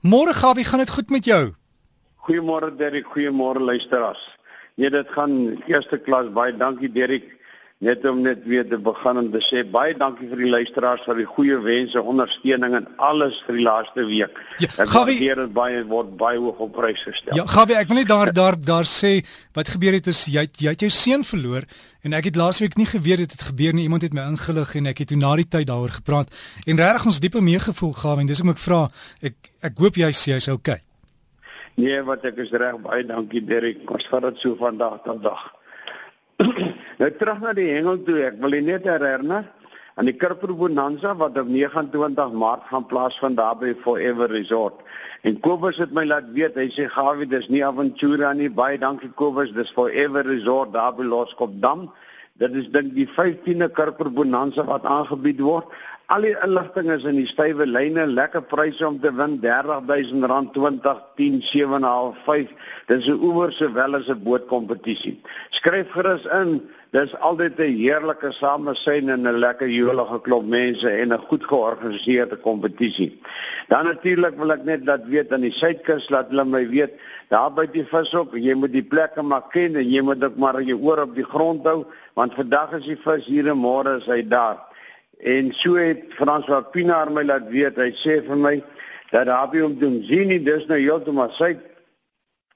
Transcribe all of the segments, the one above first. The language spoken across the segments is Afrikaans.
Môre Gawie, gaan dit goed met jou? Goeiemôre Derek, goeiemôre luisteraars. Nee, dit gaan eerste klas. Baie dankie Derek. Net om net weer te begin en te sê baie dankie vir die luisteraars vir die goeie wense, ondersteuning en alles vir die laaste week. Ja, Gawie, dit baie word baie hoog op prys gestel. Ja, Gawie, ek wil net daar daar daar sê wat gebeur het is jy jy het jou seun verloor en ek het laasweek nie geweet dit het gebeur nie. Iemand het my ingelig en ek het toe na die tyd daaroor gepraat en regtig ons diepe meegevoel Gawie, dis om ek vra ek ek hoop jy sê jy's okay. Nee, wat ek is reg baie dankie Derek. Ons vat dit so vandag tot dag. nou terug na die hengel toe. Ek wil net herinner aan die Kurper Bonanza wat op 29 Maart gaan plaasvind daar by Forever Resort. En Kobus het my laat weet, hy sê Gawie, dis nie Aventura nie. Baie dankie Kobus, dis Forever Resort daar by Loskopdam. Dit is dink die 15de Kurper Bonanza wat aangebied word. Al die inligting is in die stywe lyne, lekker pryse om te wen, R30000, 20, 10, 7.5, 5. Dis 'n oewer sowel as 'n bootkompetisie. Skryf gerus in. Dis altyd 'n heerlike samesyn en 'n lekker jolige klop mense en 'n goed georganiseerde kompetisie. Dan natuurlik wil ek net dat weet aan die suidkus laat hulle my weet, daar by die vishok, jy moet die plekke maar ken en jy moet ook maar jou oor op die grond hou, want vandag is die vis hier en môre is hy daar. En so het François Pinaar my laat weet, hy sê vir my dat Rabbi om te sien, dis nou heeltemal sy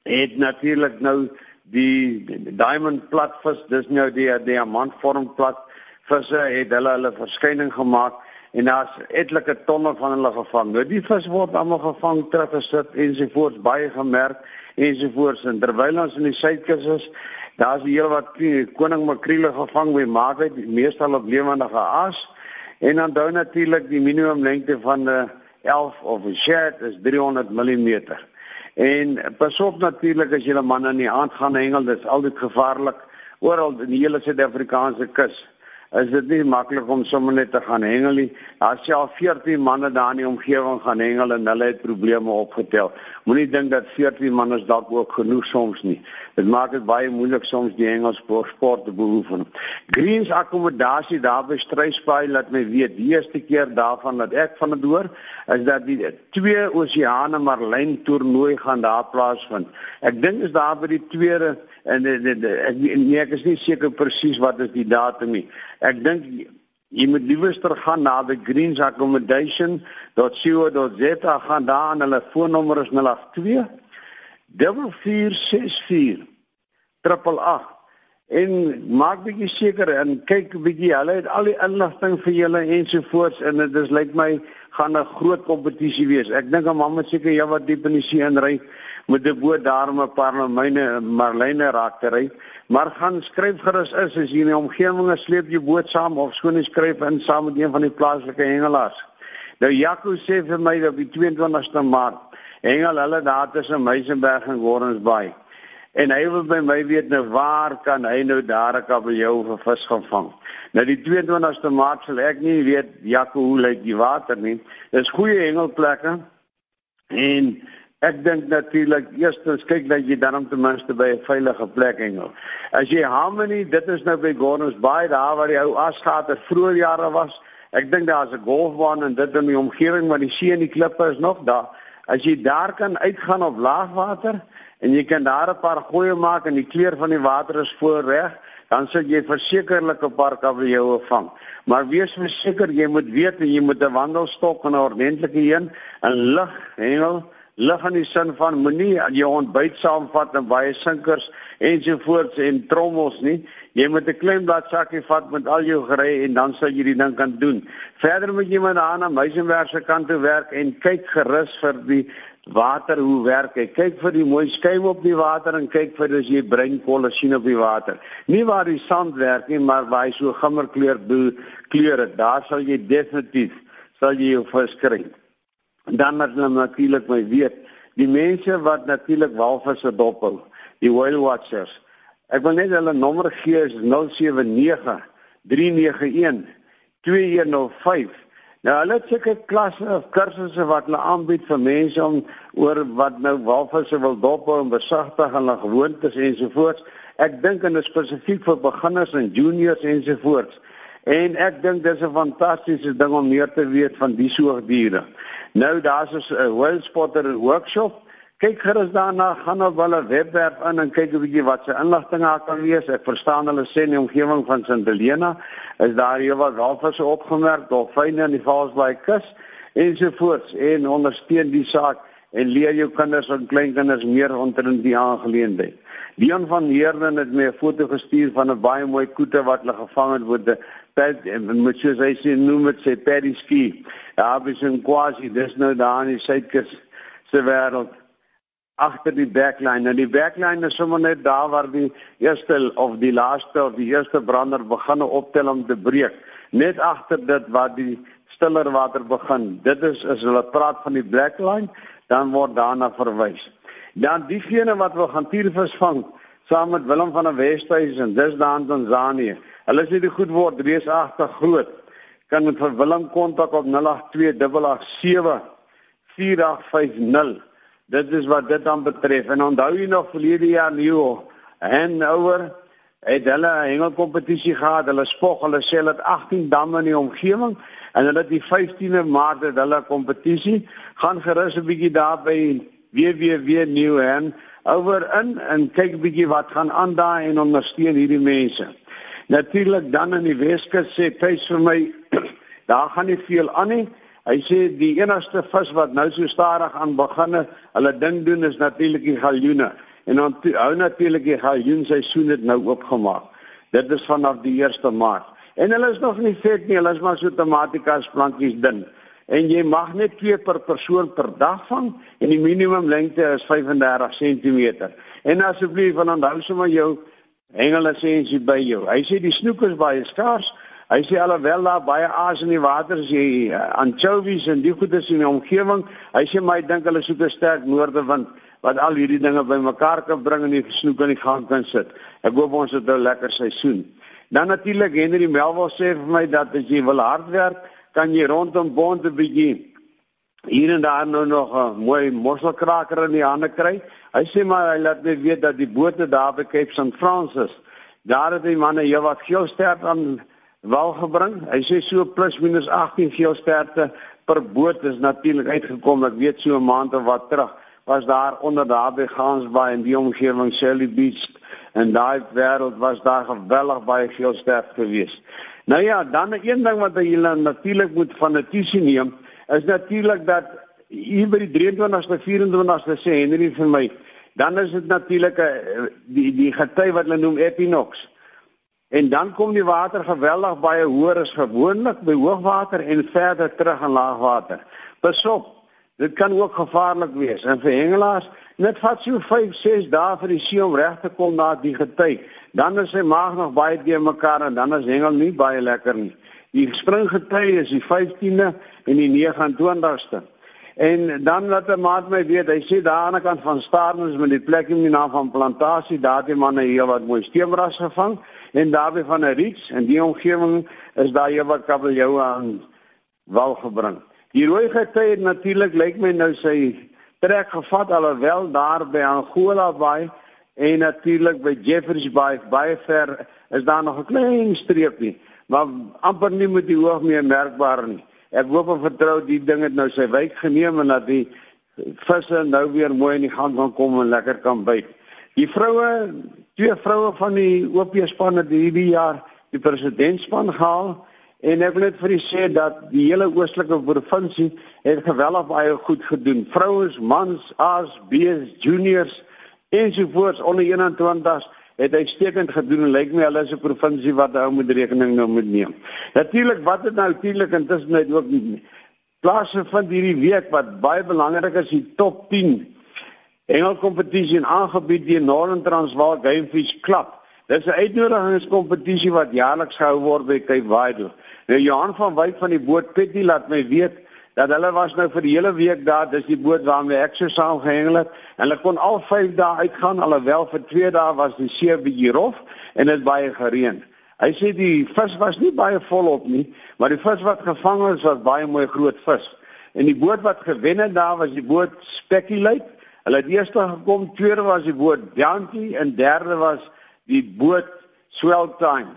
het natuurlik nou die, diamond platvis, dis nou die diamantvorm plat visse het hulle hulle verskyning gemaak en daar's etlike tonne van hulle gevang. Nou die vis word almal gevang, teruggesit ensovoorts baie gemerk ensovoorts en terwyl ons in die suidkus is, daar's heel wat koning makriele gevang by Maagheid, meestal op lewendige aas. En dan dan natuurlik die minimum lengte van 'n 11 of 'n shirt is 300 mm. En pas op natuurlik as jy 'n man in die aand gaan hengel, dit is altyd gevaarlik oral in die hele Suid-Afrikaanse kus is dit nie maklik om sommer net te gaan hengel nie. Daar is al 14 manne daar in die omgewing gaan hengel en hulle het probleme opgetel. Moenie dink dat 14 manne dalk ook genoeg soms nie. Dit maak dit baie moeilik soms die hengelsport sport te beoefen. Greens akkommodasie daar by Stryspaai laat my weet die eerste keer daarvan dat ek van dit hoor is dat die twee Oseane Marlyn toernooi gaan daar plaasvind. Ek dink is daar by die tweede en ek nee, ek is nie seker presies wat is die datum nie. Ek dink jy moet liewer gaan na the greens accommodation.co.za gaan daar aan hulle foonnommer is 082 4464 888 en maak bietjie seker en kyk bietjie hulle het al die inligting vir julle ensovoorts en dit is lyk my gaan 'n groot kompetisie wees. Ek dink 'n man moet seker ja wat diep in die see inry met 'n boot daarom 'n paar myne marline raak te ry. Maar gaan skryf gerus is as jy in die omgewing is sleep jy boot saam of skoon skryf in saam met een van die plaaslike hengelaars. Nou Jaco sê vir my dat die 22ste Maart hengel hulle daar tussen Meisenberg en Bay. En hy wil by my weet nou waar kan hy nou daar 'n kabeljou vir vis gaan vang. Nou die 22ste Maart sal ek nie weet Jaco hoe lyk die water nie. Dis goeie hengelplekke. En Ek dink natuurlik eerstens kyk dat jy dan ten minste by 'n veilige plek hengel. As jy Harmony, dit is nou by Gordons Bay daar waar die ou asgate vroeër jare was. Ek dink daar's 'n golfbaan en dit in die omgewing maar die see en die klippe is nog daar. As jy daar kan uitgaan op laagwater en jy kan daar 'n paar goeie maak en die kleur van die water is voorreg, dan sal jy versekerlik 'n paar kabeljoue vang. Maar wees verseker jy moet weet jy moet 'n wandelstok en 'n ordentlike een en lig hengel lig in die sin van moenie jou ontbyt saamvat en baie sinkers ensovoorts en trommels nie. Jy moet 'n klein bladsakkie vat met al jou gery en dan sal jy die ding kan doen. Verder moet jy maar aan 'n meisenwerk se kant toe werk en kyk gerus vir die water hoe werk hy. Kyk vir die mooi skuim op die water en kyk vir as jy breinkolle sien op die water. Nie waar die sand werk nie, maar waar hy so gimmerkleur kleure. Daar sal jy definitief sal jy jou vis kry dan het hulle natuurlik my weet die mense wat natuurlik walvisse dophou die whale watchers ek wil net hulle nommer gee is 079 391 2105 nou hulle het seker klasse of kursusse wat hulle aanbied vir mense om oor wat nou walvisse wil dophou en besagtig hulle gewoontes ensovoorts. Ek dink en spesifiek vir beginners en juniors ensovoorts. En ek dink dis 'n fantastiese ding om meer te weet van die soogdiere. Nou daar's 'n whale spotter workshop kyk gerus daarna gaan op hulle webwerf in en kyk 'n bietjie wat se inligting daar kan wees. Ek verstaan hulle sê die omgewing van St Helena is daar hier wat walvisse opgemerk, dolfyne in die Valsbaai kus ensovoorts en ondersteun die saak en leer jou kinders en kleinkinders meer omtrent die aangeleentheid. Dion van Heerden het my 'n foto gestuur van 'n baie mooi koete wat hulle gevang het 'n pad en met soos hy sê noem dit sê paddy ski. Daar is 'n quasi dis nou daar in die suidkus se wêreld agter die backline. En die backline is sommer net daar waar die eerste of die laaste of die eerste brander begin optel om te breek. Net agter dit waar die stiller water begin. Dit is as hulle praat van die backline, dan word daarna verwys. Dan diegene wat wil gaan tiervis vang saam met Willem van der Westhuizen, dis daar in Tanzanië. Hulle sê dit goed word reusagtig groot. Kan met Willem kontak op 082 887 4850. Dit is wat dit dan betref. En onthou jy nog verlede jaar nuwe Hanover het hulle 'n hengelkompetisie gehad. Hulle spog, hulle sê het 18 damme in die omgewing en hulle het die 15de Maart het hulle kompetisie. Gaan gerus 'n bietjie daar by www.newhan over in en kyk 'n bietjie wat gaan aan daar en ondersteun hierdie mense. Natuurlik dan in die Weskus sê tuis vir my daar gaan nie veel aan nie. Hy sê die enigste vis wat nou so stadig aan beginne, hulle ding doen is natuurlik die galjoene. En dan hou natuurlik die galjoen seisoen het nou oopgemaak. Dit is vanaf die 1ste Maart. En hulle is nog nie vet nie, hulle is maar so tematikas plantjies ding. En jy mag net twee per persoon per dag vang en die minimum lengte is 35 cm. En asseblief van onthou sommer jou hengelisensie by jou. Hy sê die snoek is baie skaars. Hy sê alhoewel daar baie aas in die water is, jy uh, anchovies en die goedes in die omgewing, hy sê my dink hulle soek 'n sterk noordewind wat al hierdie dinge bymekaar kan bring en die snoek in die gang kan sit. Ek hoop ons het 'n lekker seisoen. Dan natuurlik Henry Melville sê vir my dat as jy wil hard werk, kan jy rondom Bond 'n bietjie hier en daar nou nog 'n mooi mosselkraker in die hande kry. Hy sê maar hy laat net weet dat die bote daar by Cape St Francis, daar het die manne jou wat geel sterk aan wal gebring. Hy sê so plus minus 18 geelsterte per boot is natuurlik uitgekom. Ek weet so 'n maand of wat terug was daar onder daar by Gansbaai en die omgewing Shelly Beach en daai wêreld was daar geweldig baie geelsterte geweest. Nou ja, dan 'n een ding wat jy natuurlik moet van notisie neem, is natuurlik dat hier by die 23ste 24ste sê Henry vir my, dan is dit natuurlik 'n eh, die die gety wat hulle noem equinox. En dan kom die water geweldig baie hoër as gewoonlik by hoogwater en verder terug in laagwater. Pasop, dit kan ook gevaarlik wees. En vir hengelaars, net vat so 5, 6 dae vir die see om reg te kom na die gety. Dan is sy maag nog baie te mekaar en dan is hengel nie baie lekker nie. Die springgety is die 15de en die 29ste. En dan laat 'n maat my weet, hy sê daar aan die kant van Starnes met die plek in die naam van plantasie, daar het die manne hier wat mooi steenras gevang en daarby van 'n riets en die omgewing is daar hier wat kabeljou aan wal gebring. Die rooi gety natuurlik lyk my nou sy trek gevat alhoewel daar by Angola Bay en natuurlik by Jeffreys Bay baie ver is daar nog 'n klein streepie, maar amper nie met die hoog meer merkbaar nie. Ek hoop en vertrou die ding het nou sy wyk geneem en dat die visse nou weer mooi in die gang kan kom en lekker kan byt. Die vroue, twee vroue van die OP span het hierdie jaar die presidentspan gehaal en ek wil net vir u sê dat die hele oostelike provinsie het geweldig baie goed gedoen. Vrouens, mans, A's, B's, juniors ensovoorts onder 21 het uitstekend gedoen en lyk my hulle is 'n provinsie wat hou met rekening nou moet neem. Natuurlik wat dit nou natuurlik intussen net ook. Plase van hierdie week wat baie belangrik is, die top 10 Engelkompetisie aangebied deur Northern Transvaal Game Fish Club. Dit is 'n uitnodigingskompetisie wat jaarliks gehou word by Wild. Nou Johan van Wyk van die boot Petty laat my weet dat hulle was nou vir die hele week daar, dis die boot waarmee ek so saam gehengel het. En hulle kon al 5 dae uitgaan, alhoewel vir 2 dae was die see bietjie rof en dit baie gereën. Hy sê die vis was nie baie volop nie, maar die vis wat gevang is was baie mooi groot vis. En die boot wat gewen het daar was die boot Speculate. Hulle het eers gekom, tweede was die boot Bianchi en derde was die boot Swell Time.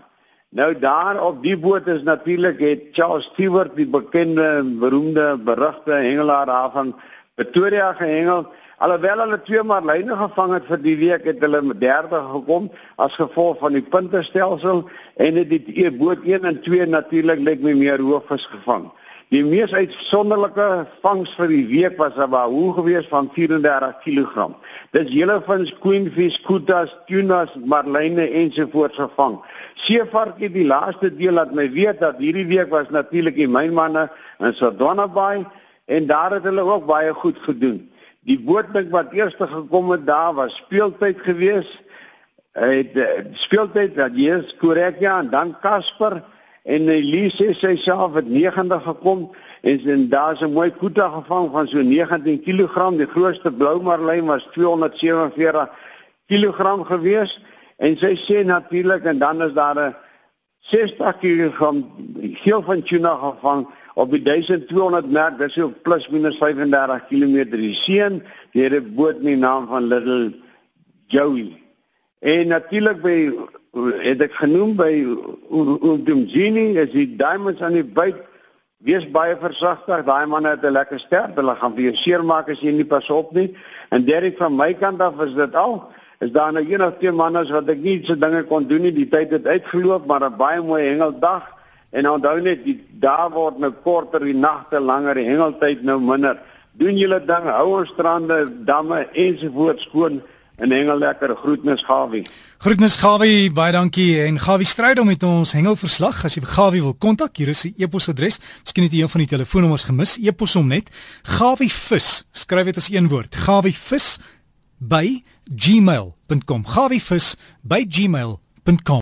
Nou daar op die boot is natuurlik het Charles Stewart die bekende beroemde berugte hengelaar daar van Pretoria gehengel. Alhoewel hulle twee marline gevang het vir die week het hulle 30 gekom as gevolg van die puntestelsel en het die boot 1 en 2 natuurlik net meer hoofvis gevang. Die mees uitsonderlike vangs vir die week was 'n wahoo gewees van 34 kg. Dis jellyvins, queenfish, kutas, tunas, marline ensovoorts gevang. Seevark het die laaste deel laat my weet dat hierdie week was natuurlik die mynmanne in Sodwana Bay en daar het hulle ook baie goed gedoen. Die bootdink wat eers gekom het daar was speeltyd geweest. Hy het eh, speeltyd dat jy is korrek ja en dan Casper en Elise sê sy self het 90 gekom en en daar's 'n mooi koeta gevang van so 19 kg die grootste blou marlyn was 247 kg gewees. En sy sê natuurlik en dan is daar 'n 60 kg geel van tuna gevang op die 1200 merk. Dis so plus minus 35 km die seën het 'n boot met die naam van Little Joey. En natuurlik by het ek genoem by Udumjini is die diamonds aan die byt wees baie versigtig daai manne het 'n lekker sterk hulle gaan vir jou seermaak as jy nie pas op nie. En Derek van my kant af is dit al is daar nou een of twee manne wat ek nie so dinge kon doen nie. Die tyd het uitgeloop maar 'n baie mooi hengeldag. En onthou net die dae word nou korter die nagte langer die hengeltyd nou minder. Doen julle ding hou ons strande damme ensovoorts skoon en hengel lekker groetnis Gawie. Groetnis Gawie, baie dankie en Gawie stryd om met ons hengelverslag. As jy Gawie wil kontak, hier is sy e-posadres. Miskien het jy een van die telefoonnommers gemis. E-pos hom net gawievis. Skryf dit as een woord. gawievis by gmail.com. gawievis by gmail.com.